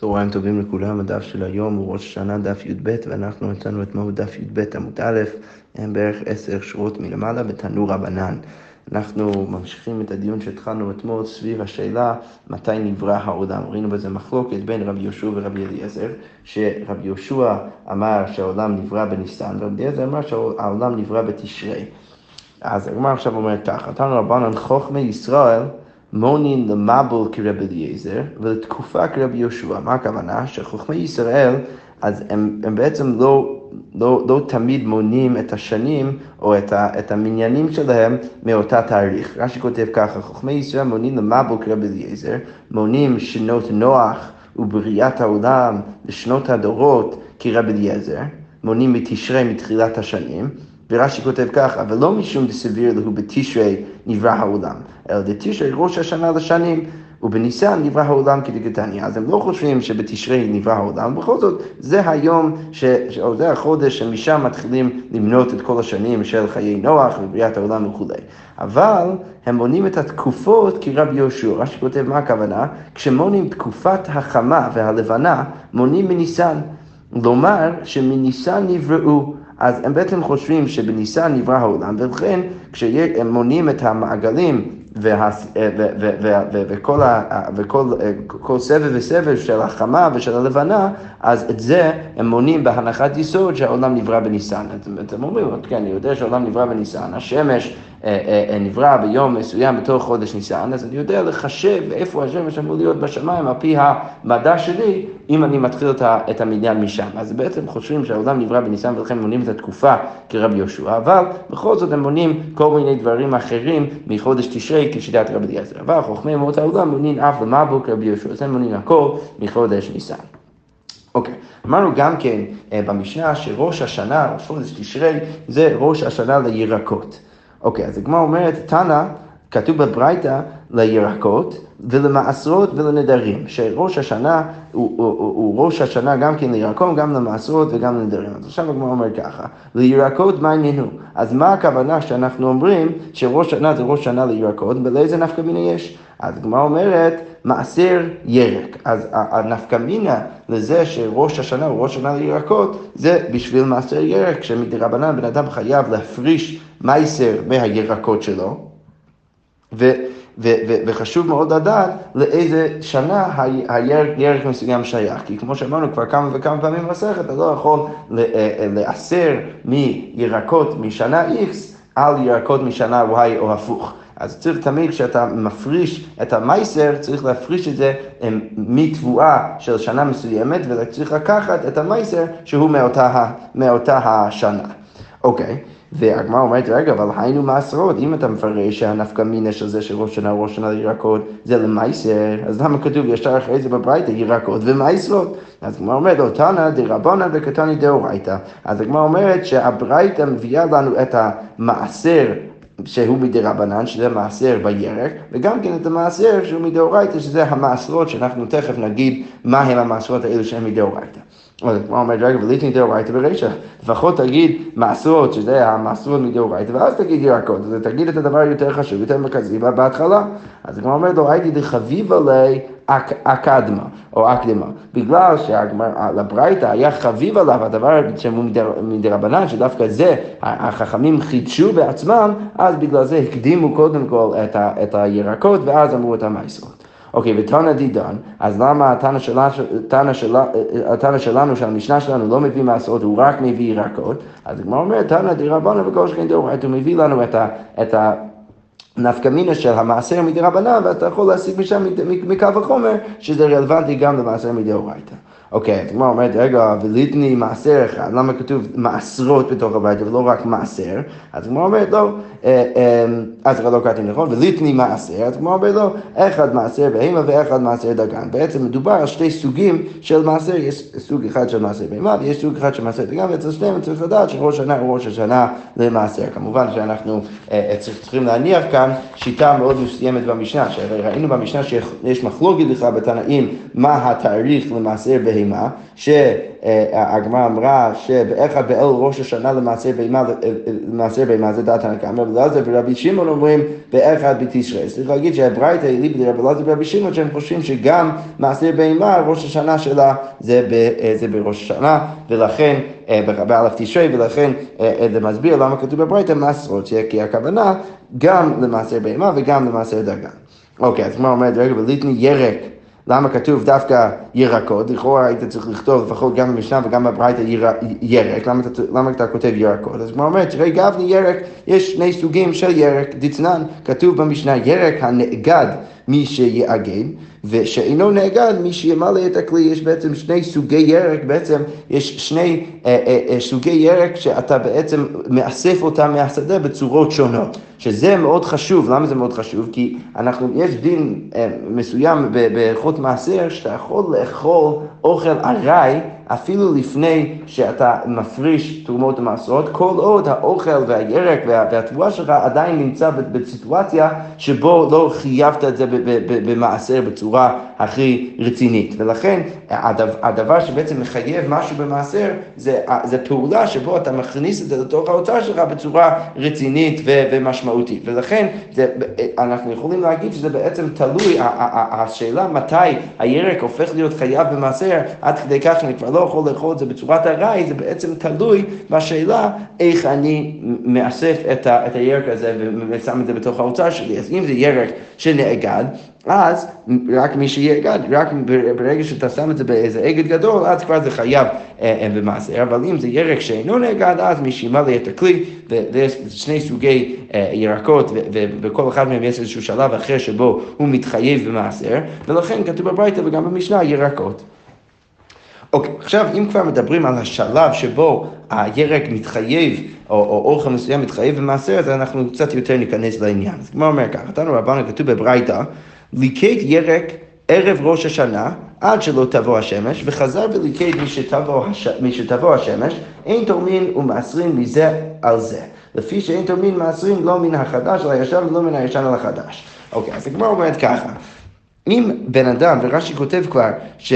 צהריים טובים לכולם, הדף של היום הוא ראש השנה דף י"ב ואנחנו נתנו אתמול דף י"ב עמוד א', הם בערך עשר שורות מלמעלה בתנור רבנן. אנחנו ממשיכים את הדיון שהתחלנו אתמול סביב השאלה מתי נברא העולם. ראינו בזה מחלוקת בין רבי יהושע ורבי אליעזר, שרבי יהושע אמר שהעולם נברא בניסן, ורבי אליעזר אמר שהעולם נברא בתשרי. אז הגמרא עכשיו אומרת ככה, תנו רבנן חוכמי ישראל מונין למבול כרבי אליעזר ולתקופה כרבי יהושע. מה הכוונה? שחוכמי ישראל, אז הם, הם בעצם לא, לא, לא תמיד מונים את השנים או את, ה, את המניינים שלהם מאותה תאריך. רש"י כותב ככה, חוכמי ישראל מונים למבול כרבי אליעזר, מונים שנות נוח ובריאת העולם לשנות הדורות כרבי אליעזר, מונים מתשרי מתחילת השנים. ורש"י כותב ככה, ולא משום דסביר להו בתשרי נברא העולם, אלא דתשרי ראש השנה לשנים. ובניסן נברא העולם כדגתניא. אז הם לא חושבים שבתשרי נברא העולם, בכל זאת זה היום, ש, או זה החודש שמשם מתחילים למנות את כל השנים של חיי נוח ובריאת העולם וכולי. אבל הם מונים את התקופות כרבי יהושע. רש"י כותב מה הכוונה? כשמונים תקופת החמה והלבנה, מונים מניסן. לומר שמניסן נבראו. אז הם בעצם חושבים שבניסן נברא העולם, ולכן כשהם מונים את המעגלים וכל, סבב וסבב של החמה ושל הלבנה, אז את זה הם מונים בהנחת יסוד שהעולם נברא בניסן. אתם אומרים, כן, אני יודע שהעולם נברא בניסן, השמש נברא ביום מסוים בתוך חודש ניסן, אז אני יודע לחשב איפה השמש אמור להיות בשמיים על פי המדע שלי, אם אני מתחיל את המניין משם. אז בעצם חושבים שהעולם נברא בניסן ולכן מונים את התקופה כרבי יהושע, אבל בכל זאת הם מונים כל מיני דברים אחרים מחודש תשרי כשיטת רבי אליעזר. אבל חוכמי אמות העולם מונים אף למבוק כרבי יהושע, אז הם מונים הכל מחודש ניסן. אוקיי, okay. אמרנו גם כן במשנה שראש השנה, ראש חודש תשרי, זה ראש השנה לירקות. אוקיי, אז הגמרא אומרת, תנא, כתוב בברייתא לירקות ולמעשרות ולנדרים, שראש השנה הוא, הוא, הוא, הוא ראש השנה גם כן לירקות, גם למעשרות וגם לנדרים. אז עכשיו הגמרא אומר ככה, לירקות מה עניינו? אז מה הכוונה שאנחנו אומרים שראש שנה זה ראש שנה לירקות, ולאיזה נפקא מינה יש? אז הגמרא אומרת, מעשר ירק. אז הנפקא מינה לזה שראש השנה הוא ראש שנה לירקות, זה בשביל מעשר ירק, שמדרבנן בן אדם חייב להפריש מייסר מהירקות שלו. ו, ו, ו, וחשוב מאוד לדעת לאיזה שנה הירק מסוים שייך. כי כמו שאמרנו כבר כמה וכמה פעמים במסכת, אתה לא יכול לאסר מירקות משנה X על ירקות משנה Y או הפוך. אז צריך תמיד כשאתה מפריש את המייסר, צריך להפריש את זה מתבואה של שנה מסוימת, וצריך לקחת את המייסר שהוא מאותה, מאותה השנה. אוקיי. Okay. והגמרא אומרת, רגע, אבל היינו מעשרות, אם אתה מפרש שהנפקא מינא של זה שראש שנה ראש שנה לירקות זה למייסר, אז למה כתוב ישר אחרי זה בברייתא ירקות ומייסרות? אז הגמרא אומרת, אותנה דרבנן וקטני דאורייתא. אז הגמרא אומרת שהברייתא מביאה לנו את המעשר שהוא מדרבנן, שזה מעשר בירק, וגם כן את המעשר שהוא מדאורייתא, שזה המעשרות שאנחנו תכף נגיד מה הם המעשרות האלו שהם מדאורייתא. אז כמו אומר, רגע, וליטני דאורייתא ברישא, לפחות תגיד מעשרות, שזה המעשרות מדאורייתא, ואז תגיד ירקות, אז תגיד את הדבר יותר חשוב, יותר מרכזי בהתחלה. אז כמו אומר, לא הייתי דחביבה לי אקדמה, או אקדמה, בגלל שלברייתא היה חביב עליו הדבר שהוא מדרבנן, שדווקא זה החכמים חידשו בעצמם, אז בגלל זה הקדימו קודם כל את הירקות, ואז אמרו את המעשרות. אוקיי, ותנא דידן, אז למה התנא שלנו, שהמשנה שלנו לא מביא מעשרות, הוא רק מביא ירקות? אז הגמרא אומרת, תנא דירבנן וכל שכן דאורייתא, הוא מביא לנו את ה... נפקא מינה של המעשר מדרבנן, ואתה יכול להסיק משם מקו החומר, שזה רלוונטי גם למעשר מדאורייתא. אוקיי, אז הגמרא אומרת, רגע, וליטני מעשר אחד, למה כתוב מעשרות בתוך הביתה ולא רק מעשר? אז הגמרא אומרת, לא, אה, אה, אז לא קראתי נכון, וליטני מעשר, אז הגמרא אומרת, לא, אחד מעשר בהמה ואחד מעשר דגן. בעצם מדובר על שתי סוגים של מעשר, יש סוג אחד של מעשר בהמה ויש סוג אחד של מעשר דגן, ואצל שניהם צריך לדעת שראש השנה הוא ראש השנה למעשר. כמובן שאנחנו אה, צריכים להניח כאן שיטה מאוד מסוימת במשנה, שהרי ראינו במשנה שיש מחלוקת בכלל בתנאים מה התאריך למעשר בהמה. בהמה, שהגמרא אמרה שבאחד באל ראש השנה למעשר בהמה, למעשר בהמה זה דעת הנקמה, רבי אלעזר ורבי שמעון אומרים באחד בתשרי. צריך להגיד שהברייתא העליב לרבי אלעזר ורבי שמעון שהם חושבים שגם מעשר בהמה, ראש השנה שלה זה, ב, זה בראש השנה, ולכן, באלף תשרי, ולכן זה מסביר למה כתוב בברייתא מעשרות, כי הכוונה גם למעשר בהמה וגם למעשר דגן. אוקיי, אז מה אומרת, רגע, וליטני ירק. למה כתוב דווקא ירקות? לכאורה היית צריך לכתוב לפחות גם במשנה וגם בברייתא ירק, למה, למה אתה כותב ירקות? אז כמו אומרת, תראה גבני ירק, יש שני סוגים של ירק, דצנן, כתוב במשנה ירק הנאגד מי שיאגד, ושאינו נאגד מי שימלא את הכלי, יש בעצם שני סוגי ירק, בעצם יש שני אה, אה, אה, סוגי ירק שאתה בעצם מאסף אותם מהשדה בצורות שונות, שזה מאוד חשוב, למה זה מאוד חשוב? כי אנחנו, יש דין אה, מסוים בהלכות מעשר שאתה יכול לאכול אוכל ארעי אפילו לפני שאתה מפריש תרומות ומעשרות, כל עוד האוכל והירק וה, והתבואה שלך עדיין נמצא בסיטואציה שבו לא חייבת את זה במעשר בצורה הכי רצינית. ולכן הדבר, שבעצם מחייב משהו במעשר זה, זה פעולה שבו אתה מכניס את זה לתוך האוצר שלך בצורה רצינית ו, ומשמעותית. ולכן זה, אנחנו יכולים להגיד שזה בעצם תלוי, השאלה מתי הירק הופך להיות חייב במעשר, עד כדי כך שאני כבר לא יכול לאכול את זה בצורת ארעי, זה בעצם תלוי בשאלה איך אני מאסף את, ה, את הירק הזה ושם את זה בתוך האוצר שלי. אז אם זה ירק שנאגד, אז רק מי שיאגד, רק ברגע שאתה שם את זה באיזה אגד גדול, אז כבר זה חייב אה, אה, במעשר, אבל אם זה ירק שאינו נאגד, אז מי שימלא את הכלי, ויש שני סוגי אה, ירקות, ובכל אחד מהם יש איזשהו שלב אחר שבו הוא מתחייב במעשר, ולכן כתוב בברייתא וגם במשנה ירקות. אוקיי, okay, עכשיו אם כבר מדברים על השלב שבו הירק מתחייב, או, או אוכל מסוים מתחייב במעשר, אז אנחנו קצת יותר ניכנס לעניין. אז כמו אומר ככה, תנו רבנו כתוב בברייתא, ליקט ירק ערב ראש השנה, עד שלא תבוא השמש, וחזר וליקט משתבוא השמש, אין תורמין ומעשרים מזה על זה. לפי שאין תורמין מעשרים לא מן החדש על הישן ולא מן הישן על החדש. אוקיי, אז הגמרא אומרת ככה, אם בן אדם, ורש"י כותב כבר, ש...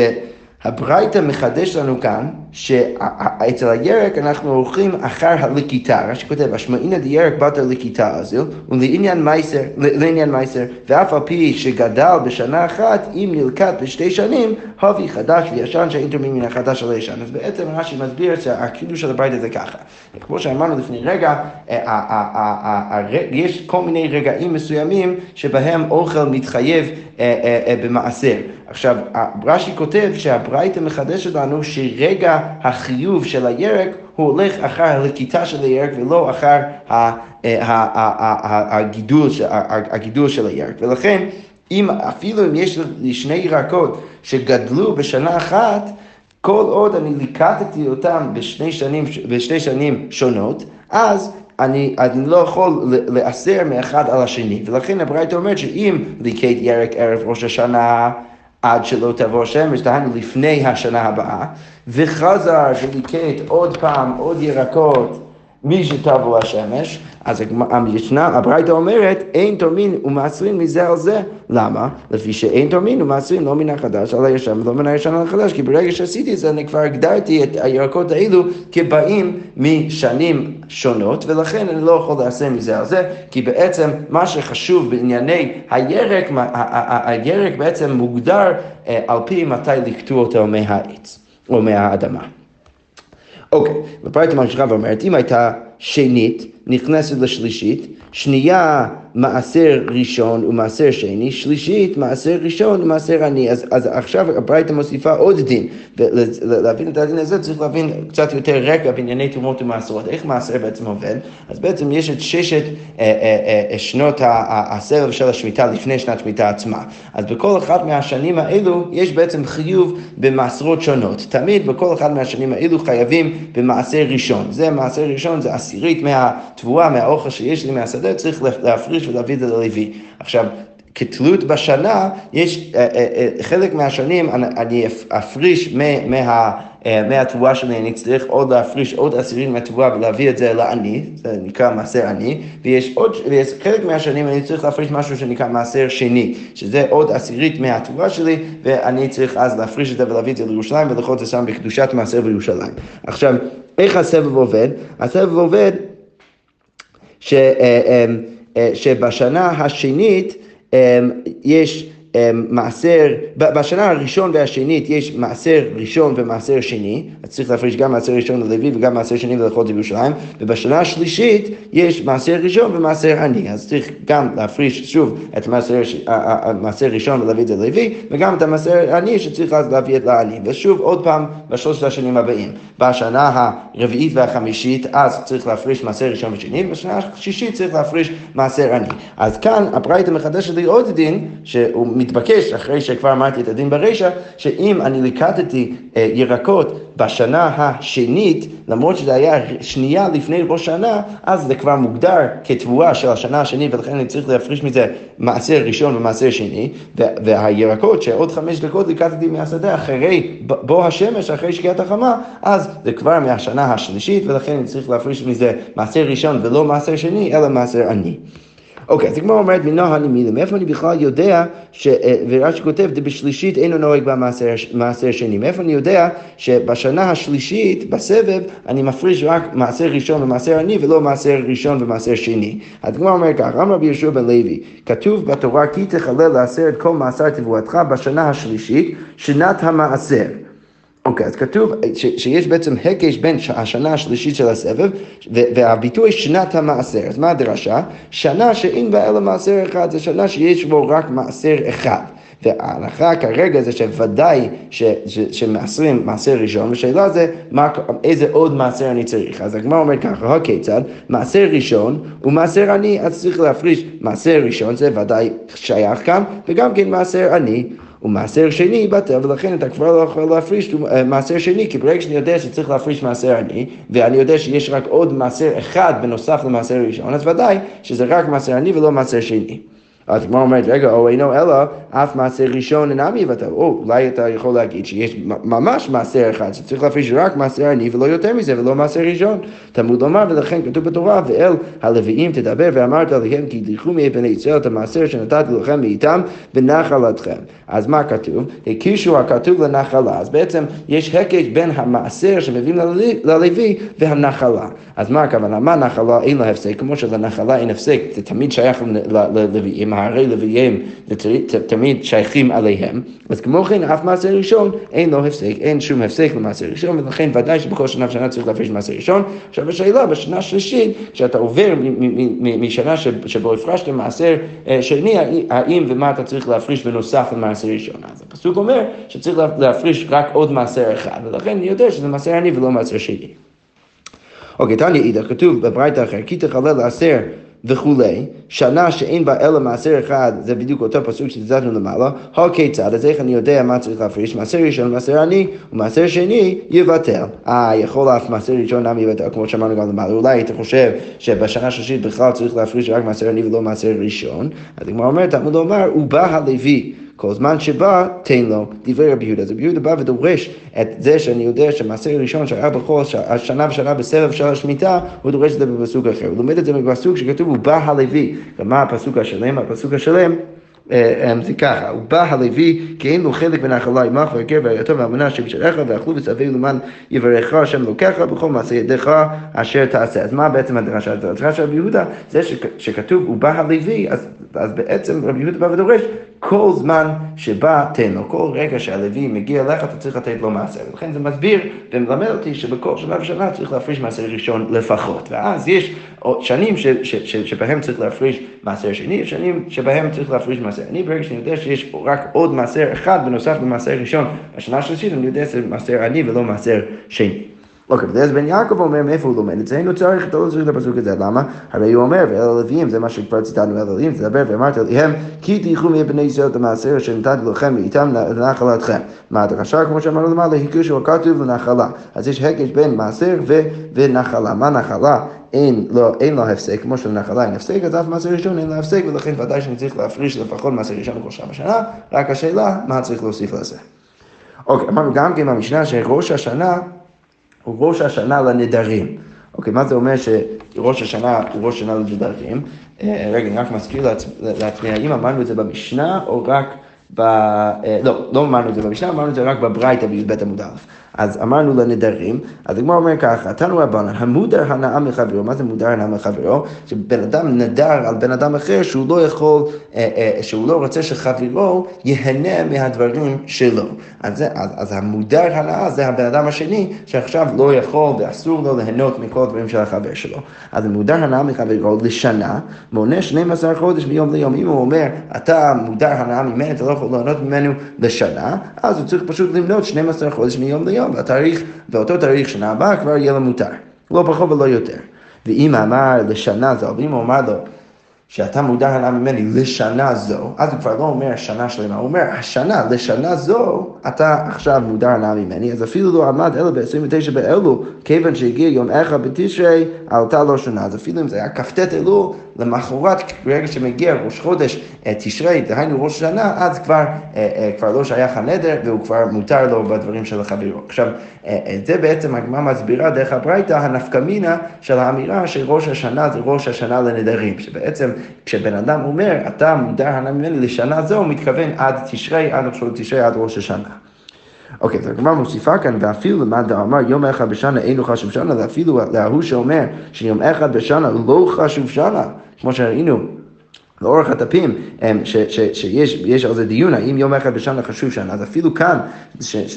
הברייתא מחדש לנו כאן שאצל הירק אנחנו הולכים אחר הלקיטה, רש"י כותב, אשמעינא דירק בתר לקיטה אזיל, ולעניין מייסר, ואף על פי שגדל בשנה אחת, אם נלקט בשתי שנים, הווי חדש וישן שאין תורמים מן החדש על הישן. אז בעצם רש"י מסביר שהקידוש של הברייתא זה ככה. כמו שאמרנו לפני רגע, יש כל מיני רגעים מסוימים שבהם אוכל מתחייב אה, אה, במעשר. עכשיו, רש"י כותב שהברייתא מחדשת לנו שרגע החיוב של הירק הוא הולך אחר הלקיטה של הירק ולא אחר הגידול, של הירק. ולכן, אם, אפילו אם יש לי שני ירקות שגדלו בשנה אחת, כל עוד אני ליקטתי אותם בשני שנים, בשני שנים שונות, אז אני, אני לא יכול לאסר מאחד על השני. ולכן הברייתא אומרת שאם ליקט ירק ערב ראש השנה, עד שלא תבוא השמש, דהיינו לפני השנה הבאה, וחזר וליקט עוד פעם עוד ירקות מי שתבוא השמש, אז המשנה, הברייתא אומרת, אין תורמין ומעשרים מזה על זה. למה? לפי שאין תורמין ומעשרים לא מן החדש על הישן ולא מן הישן על החדש, כי ברגע שעשיתי את זה אני כבר הגדרתי את הירקות האלו כבאים משנים שונות, ולכן אני לא יכול לעשות מזה על זה, כי בעצם מה שחשוב בענייני הירק, הירק בעצם מוגדר אה, על פי מתי לקטוע אותו מהעץ או מהאדמה. אוקיי, בפרט ממשיכה ואומרת, אם הייתה שנית נכנסת לשלישית, שנייה מעשר ראשון ומעשר שני, שלישית מעשר ראשון ומעשר עני. אז, אז עכשיו הברייתא מוסיפה עוד דין. ולהבין את הדין הזה צריך להבין קצת יותר רקע בענייני תרומות ומעשרות. איך מעשר בעצם עובד? אז בעצם יש את ששת אה, אה, אה, שנות הסבב של השמיטה לפני שנת שמיטה עצמה. אז בכל אחת מהשנים האלו יש בעצם חיוב במעשרות שונות. תמיד בכל אחת מהשנים האלו חייבים במעשר ראשון. זה מעשר ראשון, זה עשירית מהתבואה, מהאוכל שיש לי מהשדה, צריך להפריש ולהביא את זה ללוי. עכשיו, כתלות בשנה, יש אה, אה, אה, חלק מהשנים אני אפריש מה... מהתבואה שלי, אני צריך עוד להפריש עוד עשירין מהתבואה ולהביא את זה לעני, זה נקרא מעשר עני, ויש עוד, ויש חלק מהשנים אני צריך להפריש משהו שנקרא מעשר שני, שזה עוד עשירית מהתבואה שלי, ואני צריך אז להפריש את זה ולהביא את זה לירושלים ולאכול את זה שם בקדושת מעשר בירושלים. עכשיו, איך הסבב עובד? הסבב עובד ש, שבשנה השנית אמ, יש מעשר, בשנה הראשון והשנית יש מעשר ראשון ומעשר שני, אז צריך להפריש גם מעשר ראשון ללוי וגם מעשר שני ללכות ירושלים, ובשנה השלישית יש מעשר ראשון ומעשר עני, אז צריך גם להפריש שוב את מעשר, מעשר ראשון ולהביא את זה ללוי, וגם את המעשר עני שצריך אז להביא את לעני, ושוב עוד פעם בשלושת השנים הבאים. בשנה הרביעית והחמישית אז צריך להפריש מעשר ראשון ושני, ובשנה השישית צריך להפריש מעשר עני. אז כאן הברייתא מחדשת לי עוד דין, שהוא מתבקש, אחרי שכבר אמרתי את הדין ברישא, שאם אני ליקטתי אה, ירקות בשנה השנית, למרות שזה היה שנייה לפני ראש שנה, אז זה כבר מוגדר כתבואה של השנה השנית, ולכן אני צריך להפריש מזה מעשר ראשון ומעשר שני, והירקות שעוד חמש דקות ליקטתי מהשדה אחרי בוא השמש, אחרי שקיעת החמה, אז זה כבר מהשנה השלישית, ולכן אני צריך להפריש מזה מעשר ראשון ולא מעשר שני, אלא מעשר עני. אוקיי, אז הגמרא אומרת מנוהל מילים, מאיפה אני בכלל יודע, ש... אה, ורש"י כותב, בשלישית אינו נוהג במעשר שני, מאיפה אני יודע שבשנה השלישית, בסבב, אני מפריש רק מעשר ראשון ומעשר עני, ולא מעשר ראשון ומעשר שני. הגמרא אומרת כך, אמר רבי יהושע בן לוי, כתוב בתורה כי תחלל לעשר את כל מעשר תבואתך בשנה השלישית, שנת המעשר. אוקיי, okay, אז כתוב ש, שיש בעצם הקש בין השנה השלישית של הסבב והביטוי שנת המעשר. אז מה הדרשה? שנה שאין בה אלא מעשר אחד, זה שנה שיש בו רק מעשר אחד. וההנחה כרגע זה שוודאי שמעשרים מעשר ראשון, ושאלה זה מה, איזה עוד מעשר אני צריך. אז הגמרא אומרת ככה, הכיצד? מעשר ראשון ומעשר עני, אז צריך להפריש מעשר ראשון, זה ודאי שייך כאן, וגם כן מעשר עני. ומעשר שני בטל, ולכן אתה כבר לא יכול להפריש אה, מעשר שני, כי ברגע שאני יודע שצריך להפריש מעשר עני, ואני יודע שיש רק עוד מעשר אחד בנוסף למעשר ראשון, אז ודאי שזה רק מעשר עני ולא מעשר שני. אז כמו אומרת, רגע, או אינו אלא אף מעשר ראשון אינם יבטל. או אולי אתה יכול להגיד שיש ממש מעשר אחד, שצריך להפריש רק מעשר עני ולא יותר מזה, ולא מעשר ראשון. תלמוד לומר, ולכן כתוב בתורה, ואל הלוויים תדבר ואמרת עליהם, כי תלכו מבני ישראל את המעשר שנתתי לכם מאיתם בנחלתכם. אז מה כתוב? הקישו הכתוב לנחלה. אז בעצם יש הקש בין המעשר שמביאים ללוי והנחלה. אז מה הכוונה? מה נחלה אין לה הפסק? כמו שלנחלה אין הפסק, זה תמיד שייך ללוויים. מהרי לוויים תמיד שייכים עליהם, אז כמו כן אף מעשה ראשון אין לו הפסק, אין שום הפסק למעשה ראשון, ולכן ודאי שבכל שנה ושנה צריך להפריש מעשה ראשון. עכשיו השאלה, בשנה השלישית, כשאתה עובר משנה שבו הפרשת מעשר אה, שני, האם ומה אתה צריך להפריש בנוסף למעשר ראשון. אז הפסוק אומר שצריך להפריש רק עוד מעשר אחד, ולכן אני יודע שזה מעשר עני ולא מעשר שני. אוקיי, תניא אידך, כתוב בברייתא אחר, כי תחלל לעשר וכולי, שנה שאין בה אלא מעשר אחד, זה בדיוק אותו פסוק שציטטנו למעלה, הכיצד, אז איך אני יודע מה צריך להפריש? מעשר ראשון, מעשר עני, ומעשר שני יבטל. אה, יכול אף מעשר ראשון גם יבטל, כמו שאמרנו גם למעלה. אולי היית חושב שבשנה השלישית בכלל צריך להפריש רק מעשר עני ולא מעשר ראשון, אז הגמרא אומרת, תלמוד לומר, הוא בא הלוי. כל זמן שבא, תן לו. דברי רבי יהודה. אז רבי יהודה בא ודורש את זה שאני יודע שהמעשה הראשון שהיה בכל שנה ושנה בסבב של השמיטה, הוא דורש את זה בפסוק אחר. הוא לומד את זה בפסוק שכתוב, הוא בא הלוי. ומה הפסוק השלם? הפסוק השלם זה ככה, הוא בא הלוי כי אין לו חלק בנחלה עמך והגר והיתום והאמונה שבשעריך ואכלו וצווה למען יברכך השם אלוקיך בכל מעשה ידיך אשר תעשה. אז מה בעצם הדרשה? הדרשה של רבי יהודה זה שכתוב הוא בא הלוי, אז, אז בעצם רבי יהודה בא ודורש כל זמן שבא תן לו, כל רגע שהלוי מגיע אליך אתה צריך לתת לו מעשר. ולכן זה מסביר ומלמד אותי שבכל שנה ושנה צריך להפריש מעשר ראשון לפחות. ואז יש שנים ש, ש, ש, שבהם צריך להפריש מעשר שני, שנים שבהם צריך להפריש מעשר. אני ברגע שאני יודע שיש רק עוד מעשר אחד בנוסף למעשר ראשון בשנה השלישית, אני יודע שזה מעשר עני ולא מעשר שני. אוקיי, אז בן יעקב אומר מאיפה הוא לומד את זה, אינו צריך, אתה לא צריך את הפסוק הזה, למה? הרי הוא אומר, ואל הלוויים, זה מה שכבר ציטטנו, אל הלוויים, תדבר ואמרת להם, כי תלכו מבני ישראל את המעשר אשר נתתי לכם ואיתם לנחלתכם. מה הדרשה, כמו שאמרנו למעלה, הקש הוא כתוב לנחלה. אז יש הקש בין מעשר ונחלה. מה נחלה? אין לו, אין לו הפסק, כמו שלנחלה אין הפסק, אז אף מעשר ראשון אין לו הפסק, ולכן ודאי שאני צריך להפריש לפחות מעשר ראשון בכל שעה בשנה, רק השאלה, מה צריך להוסיף לזה. אוקיי, אמרנו גם כן במשנה שראש השנה הוא ראש השנה לנדרים. אוקיי, מה זה אומר שראש השנה הוא ראש השנה לנדרים? אה, רגע, אני רק מזכיר לעצמי, האם אמרנו את זה במשנה או רק ב... אה, לא, לא אמרנו את זה במשנה, אמרנו את זה רק בברייתא בי"ב עמוד א'. אז אמרנו לנדרים, אז הגמרא אומר ככה, תנו רבנן, המודר הנאה מחברו, מה זה מודר הנאה מחברו? שבן אדם נדר על בן אדם אחר שהוא לא יכול, אה, אה, שהוא לא רוצה שחברו ייהנה מהדברים שלו. אז, זה, אז, אז המודר הנאה זה הבן אדם השני, שעכשיו לא יכול ואסור לו ליהנות מכל הדברים של החבר שלו. אז המודר הנאה מחברו לשנה, מונה 12 חודש מיום ליום. אם הוא אומר, אתה מודר הנאה ממנו, אתה לא יכול ליהנות ממנו לשנה, אז הוא צריך פשוט למנות 12 חודש מיום ליום. היום, והתאריך, תאריך שנה הבאה כבר יהיה לו מותר. לא פחות ולא יותר. ואם אמר לשנה זו, ואם הוא אמר לו, שאתה מודע הנאה ממני לשנה זו, אז הוא כבר לא אומר שנה שלמה, הוא אומר, השנה, לשנה זו, אתה עכשיו מודע הנאה ממני, אז אפילו לא עמד אלו ב-29 באלו, כיוון שהגיע יום אחד בתשרי, עלתה לו שנה, אז אפילו אם זה היה כ"ט אלו, למחרת, ברגע שמגיע ראש חודש אה, תשרי, דהיינו ראש שנה, אז כבר, אה, אה, כבר לא שייך הנדר, והוא כבר מותר לו בדברים של החבירו. עכשיו, זה בעצם הגמרא מסבירה דרך הברייתא, הנפקמינה של האמירה שראש השנה זה ראש השנה לנדרים, שבעצם כשבן אדם אומר, אתה מודר ממני לשנה זו, הוא מתכוון עד תשרי, עד ראש תשרי, עד ראש השנה. אוקיי, אז הגמרא מוסיפה כאן, ואפילו למד דאמר יום אחד בשנה אינו חשוב שנה, ואפילו להוא שאומר שיום אחד בשנה לא חשוב שנה, כמו שראינו לאורך הדפים, שיש על זה דיון, האם יום אחד בשנה חשוב שנה, אז אפילו כאן,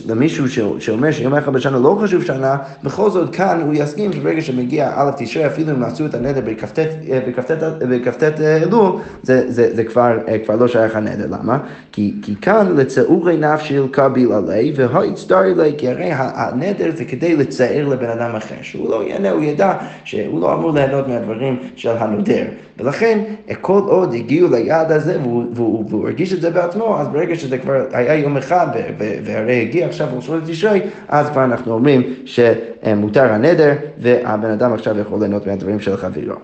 למישהו שאומר שיום אחד בשנה לא חשוב שנה, בכל זאת כאן הוא יסכים שברגע שמגיע א' תשרי, אפילו אם עשו את הנדר בכ"ט אלול, זה, זה, זה כבר, כבר לא שייך הנדר, למה? כי, כי כאן לצעורי נפשי קביל עלי והאיצטרי לי, כי הרי הנדר זה כדי לצער לבן אדם אחר, שהוא לא ייהנה, הוא ידע שהוא לא אמור ליהנות מהדברים של הנודר, ולכן כל עוד הגיעו ליעד הזה והוא, והוא, והוא הרגיש את זה בעצמו, אז ברגע שזה כבר היה יום אחד והרי הגיע עכשיו ראש חודש תשרי, אז כבר אנחנו אומרים שמותר הנדר והבן אדם עכשיו יכול ליהנות מהדברים של חברו.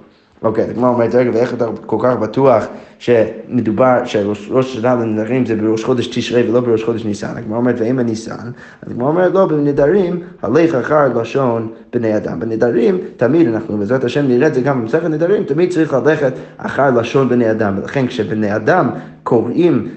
אוקיי, כמו אומרת, רגע, ואיך אתה כל כך בטוח שמדובר, שראש השנה לנדרים זה בראש חודש תשרי ולא בראש חודש ניסן? הגמרא אומרת, ואם הניסן? הגמרא אומרת, לא, בנדרים, הלך אחר לשון בני אדם. בנדרים, תמיד אנחנו, בעזרת השם נראה את זה גם במסכת נדרים, תמיד צריך ללכת אחר לשון בני אדם. ולכן כשבני אדם קוראים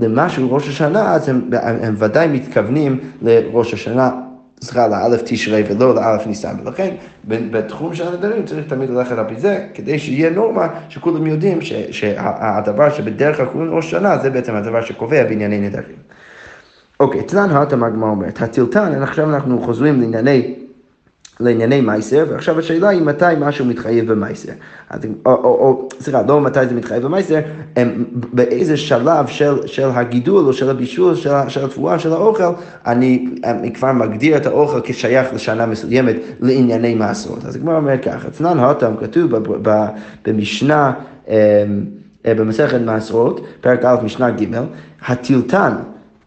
למשהו ראש השנה, אז הם, הם ודאי מתכוונים לראש השנה. סליחה, לאלף תשרי ולא לאלף ניסן, ולכן בתחום של הנדרים צריך תמיד ללכת על פי זה, כדי שיהיה נורמה שכולם יודעים שהדבר שבדרך כלל קוראים ראש שנה זה בעצם הדבר שקובע בענייני נדרים. אוקיי, תנן התמ"ג מה אומרת? הטילטן, עכשיו אנחנו חוזרים לענייני לענייני מייסר, ועכשיו השאלה היא מתי משהו מתחייב במייסר. או, סליחה, לא מתי זה מתחייב במייסר, באיזה שלב של, של הגידול או של הבישול, של, של התבואה, של האוכל, אני, אני כבר מגדיר את האוכל כשייך לשנה מסוימת לענייני מעשרות. אז הגמרא אומר ככה, אצלן הותם כתוב במשנה, אמ, אה, במסכת מעשרות, פרק א', משנה ג', הטילטן,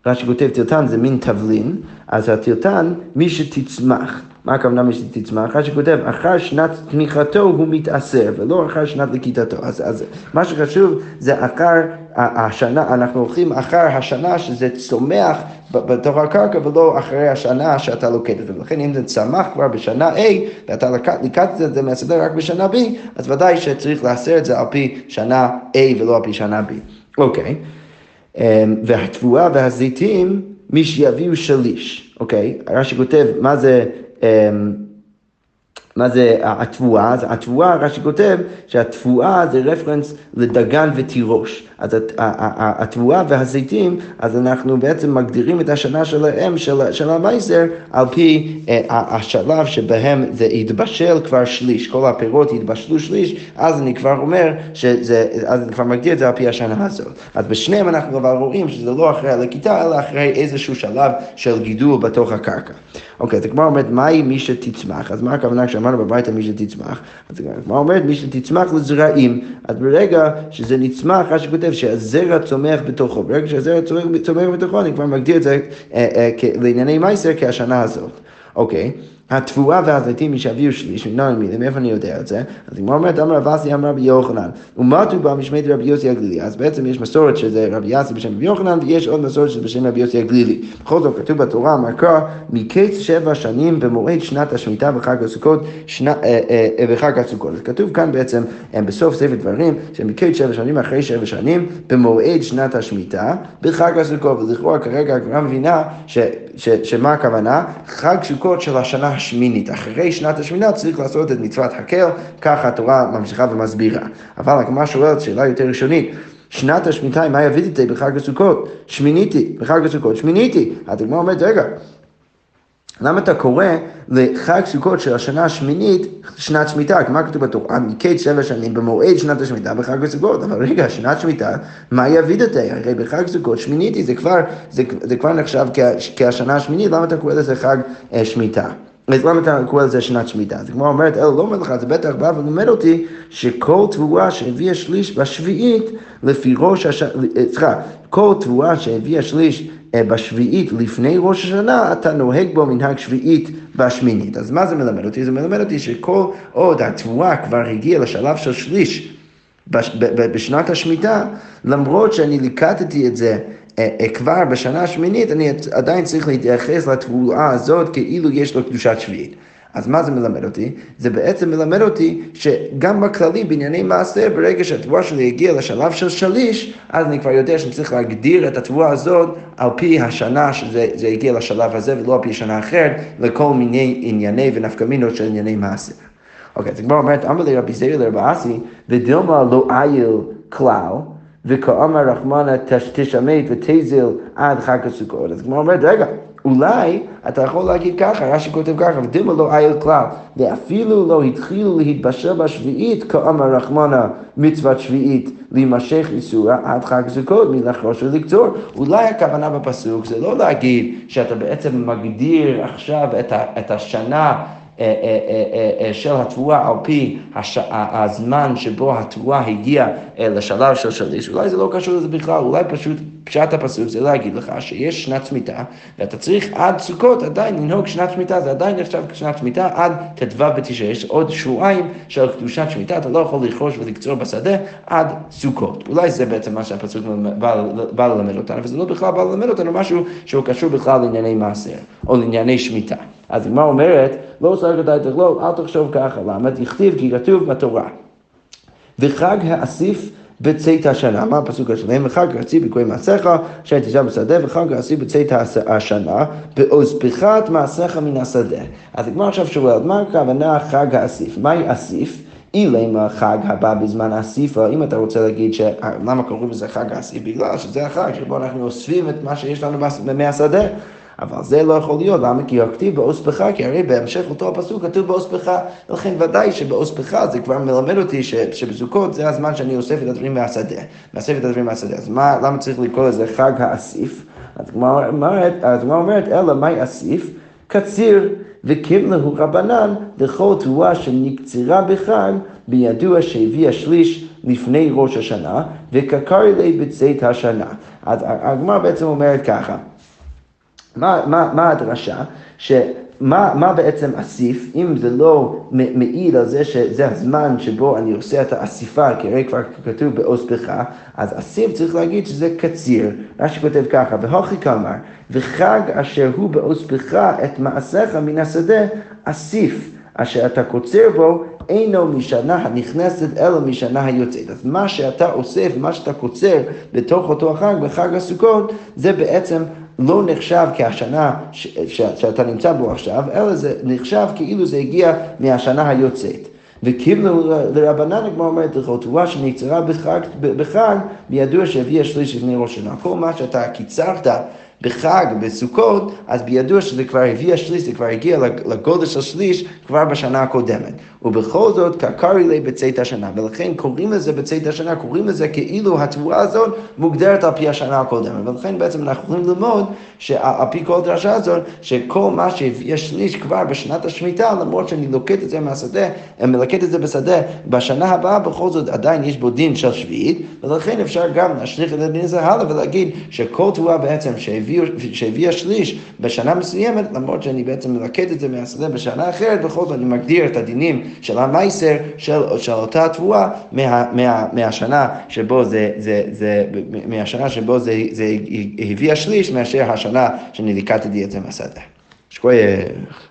רש"י כותב טילטן זה מין תבלין, אז הטילטן, מי שתצמח. מה הכוונה משתצמח? רש"י כותב, אחר שנת תמיכתו הוא מתעשר, ולא אחר שנת לכיתתו. אז, אז מה שחשוב זה אחר השנה, אנחנו הולכים אחר השנה שזה צומח בתוך הקרקע ולא אחרי השנה שאתה לוקט את זה. ולכן אם זה צמח כבר בשנה A ואתה לקט את זה מהשדה רק בשנה B, אז ודאי שצריך לעשר את זה על פי שנה A ולא על פי שנה B. אוקיי, אמ, והתבואה והזיתים, מי שיביאו שליש, אוקיי? רש"י כותב, מה זה... ehm, מה זה התבואה? אז התבואה, רש"י כותב שהתבואה זה רפרנס לדגן ותירוש. אז התבואה והזיתים, אז אנחנו בעצם מגדירים את השנה שלהם, של, של המייסר, על פי אה, השלב שבהם זה יתבשל כבר שליש, כל הפירות יתבשלו שליש, אז אני כבר אומר, שזה, אז אני כבר מגדיר את זה על פי השנה הזאת. אז בשניהם אנחנו אבל רואים שזה לא אחרי הלקיטה, אלא אחרי איזשהו שלב של גידול בתוך הקרקע. אוקיי, אז הגמרא אומרת, מהי מי שתצמח? אז מה הכוונה כשאמרנו בביתה מי שתצמח? אז הגמרא אומרת, מי שתצמח לזרעים. אז ברגע שזה נצמח, רש"י כותב שהזרע צומח בתוכו. ברגע שהזרע צומח בתוכו, אני כבר מגדיר את זה אה, אה, לענייני מייסר כשנה הזאת. אוקיי. התבואה והזיתים ישביעו שליש, מנהל מילים, מאיפה אני יודע את זה? אז הגמרא אומרת, אמר רב אסי אמר רבי יוחנן, ומתו בה משמי רבי יוסי הגלילי. אז בעצם יש מסורת שזה רבי יוסי בשם רבי יוחנן, ויש עוד מסורת שזה בשם רבי יוסי הגלילי. בכל זאת כתוב בתורה, אמר קרא, מקץ שבע שנים במועד שנת השמיטה וחג הסוכות, אה, אה, וחג הסוכות. אז כתוב כאן בעצם, בסוף ספר דברים, שמקץ שבע שנים אחרי שבע שנים, במועד שנת השמיטה, בחג הסוכות. ולכאורה כרגע הגמרא מבינה שמה הכוונה? חג סוכות של השנה השמינית. אחרי שנת השמינה צריך לעשות את מצוות הקל, ככה התורה ממשיכה ומסבירה. אבל הגמרא שואלת שאלה יותר ראשונית. שנת השמיטה, מה יביא איתי בחג הסוכות? שמיניתי, בחג הסוכות שמיניתי. הגמרא אומרת, רגע, למה אתה קורא לחג סוכות של השנה השמינית שנת שמיטה? מה כתוב בתורה? מקץ שבע שנים במועד שנת השמיטה בחג הסוכות. אבל רגע, שנת שמיטה, מה יבידתי? הרי בחג סוכות שמיניתי, זה כבר, זה, זה כבר נחשב כשנה השמינית, למה אתה קורא לזה חג אה, שמיטה? אז למה אתה קורא לזה שנת שמיטה? אז כמו אומרת, אלא לא אומר לך, זה בטח בא ולומד אותי שכל תבואה שהביאה שליש בשביעית לפי ראש השנה, אה, סליחה, כל תבואה שהביאה שליש אה, בשביעית לפני ראש השנה, אתה נוהג בו מנהג שביעית בשמינית. אז מה זה מלמד אותי? זה מלמד אותי שכל עוד התבואה כבר הגיעה לשלב של שליש בשנת השמיטה, למרות שאני ליקטתי את זה אה, אה, כבר בשנה השמינית, אני עדיין צריך להתייחס לתבואה הזאת כאילו יש לו קדושת שביעית. אז מה זה מלמד אותי? זה בעצם מלמד אותי שגם בכללי בענייני מעשה, ברגע שהתבואה שלי הגיעה לשלב של שליש, אז אני כבר יודע שאני צריך להגדיר את התבואה הזאת על פי השנה שזה הגיע לשלב הזה ולא על פי שנה אחרת, לכל מיני ענייני ונפקמינות של ענייני מעשה. אוקיי, אז כבר אומרת, אמר לי רבי זעיר לרבי ודילמה לא איל כלל, וכאמר רחמנה תשמט ותזיל עד חג הסוכות. אז כמו אומרת, רגע, אולי אתה יכול להגיד ככה, רש"י כותב ככה, ודימה לא איל כלל, ואפילו לא התחילו להתבשל בשביעית, כאמר רחמנה מצוות שביעית, להימשך איסורה עד חג סוכות, מלחרוש ולקצור. אולי הכוונה בפסוק זה לא להגיד שאתה בעצם מגדיר עכשיו את השנה אה, אה, אה, של התבואה על פי הזמן שבו התבואה הגיעה לשלב של שליש, אולי זה לא קשור לזה בכלל, אולי פשוט פשט הפסוק זה להגיד לך שיש שנת שמיטה ואתה צריך עד סוכות עדיין לנהוג שנת שמיטה, זה עדיין נחשב כשנת שמיטה עד ט"ו בתשעה, יש עוד שבועיים של קדושת שמיטה, אתה לא יכול לכרוש ולקצור בשדה עד סוכות. אולי זה בעצם מה שהפסוק בא ללמד אותנו, וזה לא בכלל בא ללמד אותנו משהו שהוא קשור בכלל לענייני מעשר או לענייני שמיטה. אז הגמרא אומרת, לא סגרת את תכלול, אל תחשוב ככה, למה? תכתיב כי כתוב בתורה. וחג האסיף בצאת השנה. מה הפסוק השלם? וחג האסיף בקווי מעשיך, אשר תשב בשדה, וחג האסיף בצאת השנה, בעוז פחת מעשיך מן השדה. אז הגמרא עכשיו שואלת, מה הכוונה חג האסיף? מהי אסיף? אילמה חג הבא בזמן האסיפה, אם אתה רוצה להגיד ש... למה קוראים לזה חג האסיף? בגלל שזה החג שבו אנחנו אוספים את מה שיש לנו מהשדה. אבל זה לא יכול להיות, למה? כי הכתיב באוספך, כי הרי בהמשך אותו הפסוק כתוב באוספך, ולכן ודאי שבאוספך זה כבר מלמד אותי ש, שבזוכות זה הזמן שאני אוסף את הדברים מהשדה, מאסף את הדברים מהשדה. אז מה, למה צריך לקרוא לזה חג האסיף? הגמרא אומרת, אלא מהי אסיף? קציר. וקיבלהו רבנן לכל תבואה שנקצרה בחג, בידוע שהביא השליש לפני ראש השנה, וקקר לי בצאת השנה. אז הגמרא בעצם אומרת ככה, מה, מה, מה הדרשה? שמה מה בעצם אסיף, אם זה לא מעיד על זה שזה הזמן שבו אני עושה את האסיפה, כי הרי כבר כתוב באוספך, אז אסיף צריך להגיד שזה קציר. רש"י כותב ככה, והוכי כלומר, וחג אשר הוא באוספך את מעשיך מן השדה, אסיף, אשר אתה קוצר בו אינו משנה הנכנסת אלא משנה היוצאת. אז מה שאתה אוסף, מה שאתה קוצר בתוך אותו החג, בחג הסוכות, זה בעצם לא נחשב כהשנה ש, ש, שאתה נמצא בו עכשיו, אלא זה נחשב כאילו זה הגיע מהשנה היוצאת. וקיבלו לרבנן הגמרא אומרת לך, תרועה שנקצרה בחג, בחג בידוע שהביאה שליש לפני ראש השנה. כל מה שאתה קיצרת בחג, בסוכות, אז בידוע שזה כבר הביא השליש, זה כבר הגיע לגודל של שליש כבר בשנה הקודמת. ובכל זאת, קקרי לי בצאת השנה, ולכן קוראים לזה בצאת השנה, קוראים לזה כאילו התבואה הזאת מוגדרת על פי השנה הקודמת. ולכן בעצם אנחנו יכולים ללמוד שעל פי כל דרשה הזאת, שכל מה שהביא השליש כבר בשנת השמיטה, למרות שאני לוקט את זה מהשדה, מלקט את זה בשדה, בשנה הבאה בכל זאת עדיין יש בו דין של שביעית, ולכן אפשר גם להשליך את הדין הזה הלאה ולהגיד שכל תבואה בעצם שהביא שהביאה שליש בשנה מסוימת, למרות שאני בעצם מלקט את זה מהשדה בשנה אחרת, בכל זאת אני מגדיר את הדינים של המייסר, של, של אותה תבואה, מה, מה, מהשנה שבו זה, זה, זה, מהשנה שבו זה, זה הביא השליש, מאשר השנה שאני ליקטתי את זה מהשדה. שכוייך.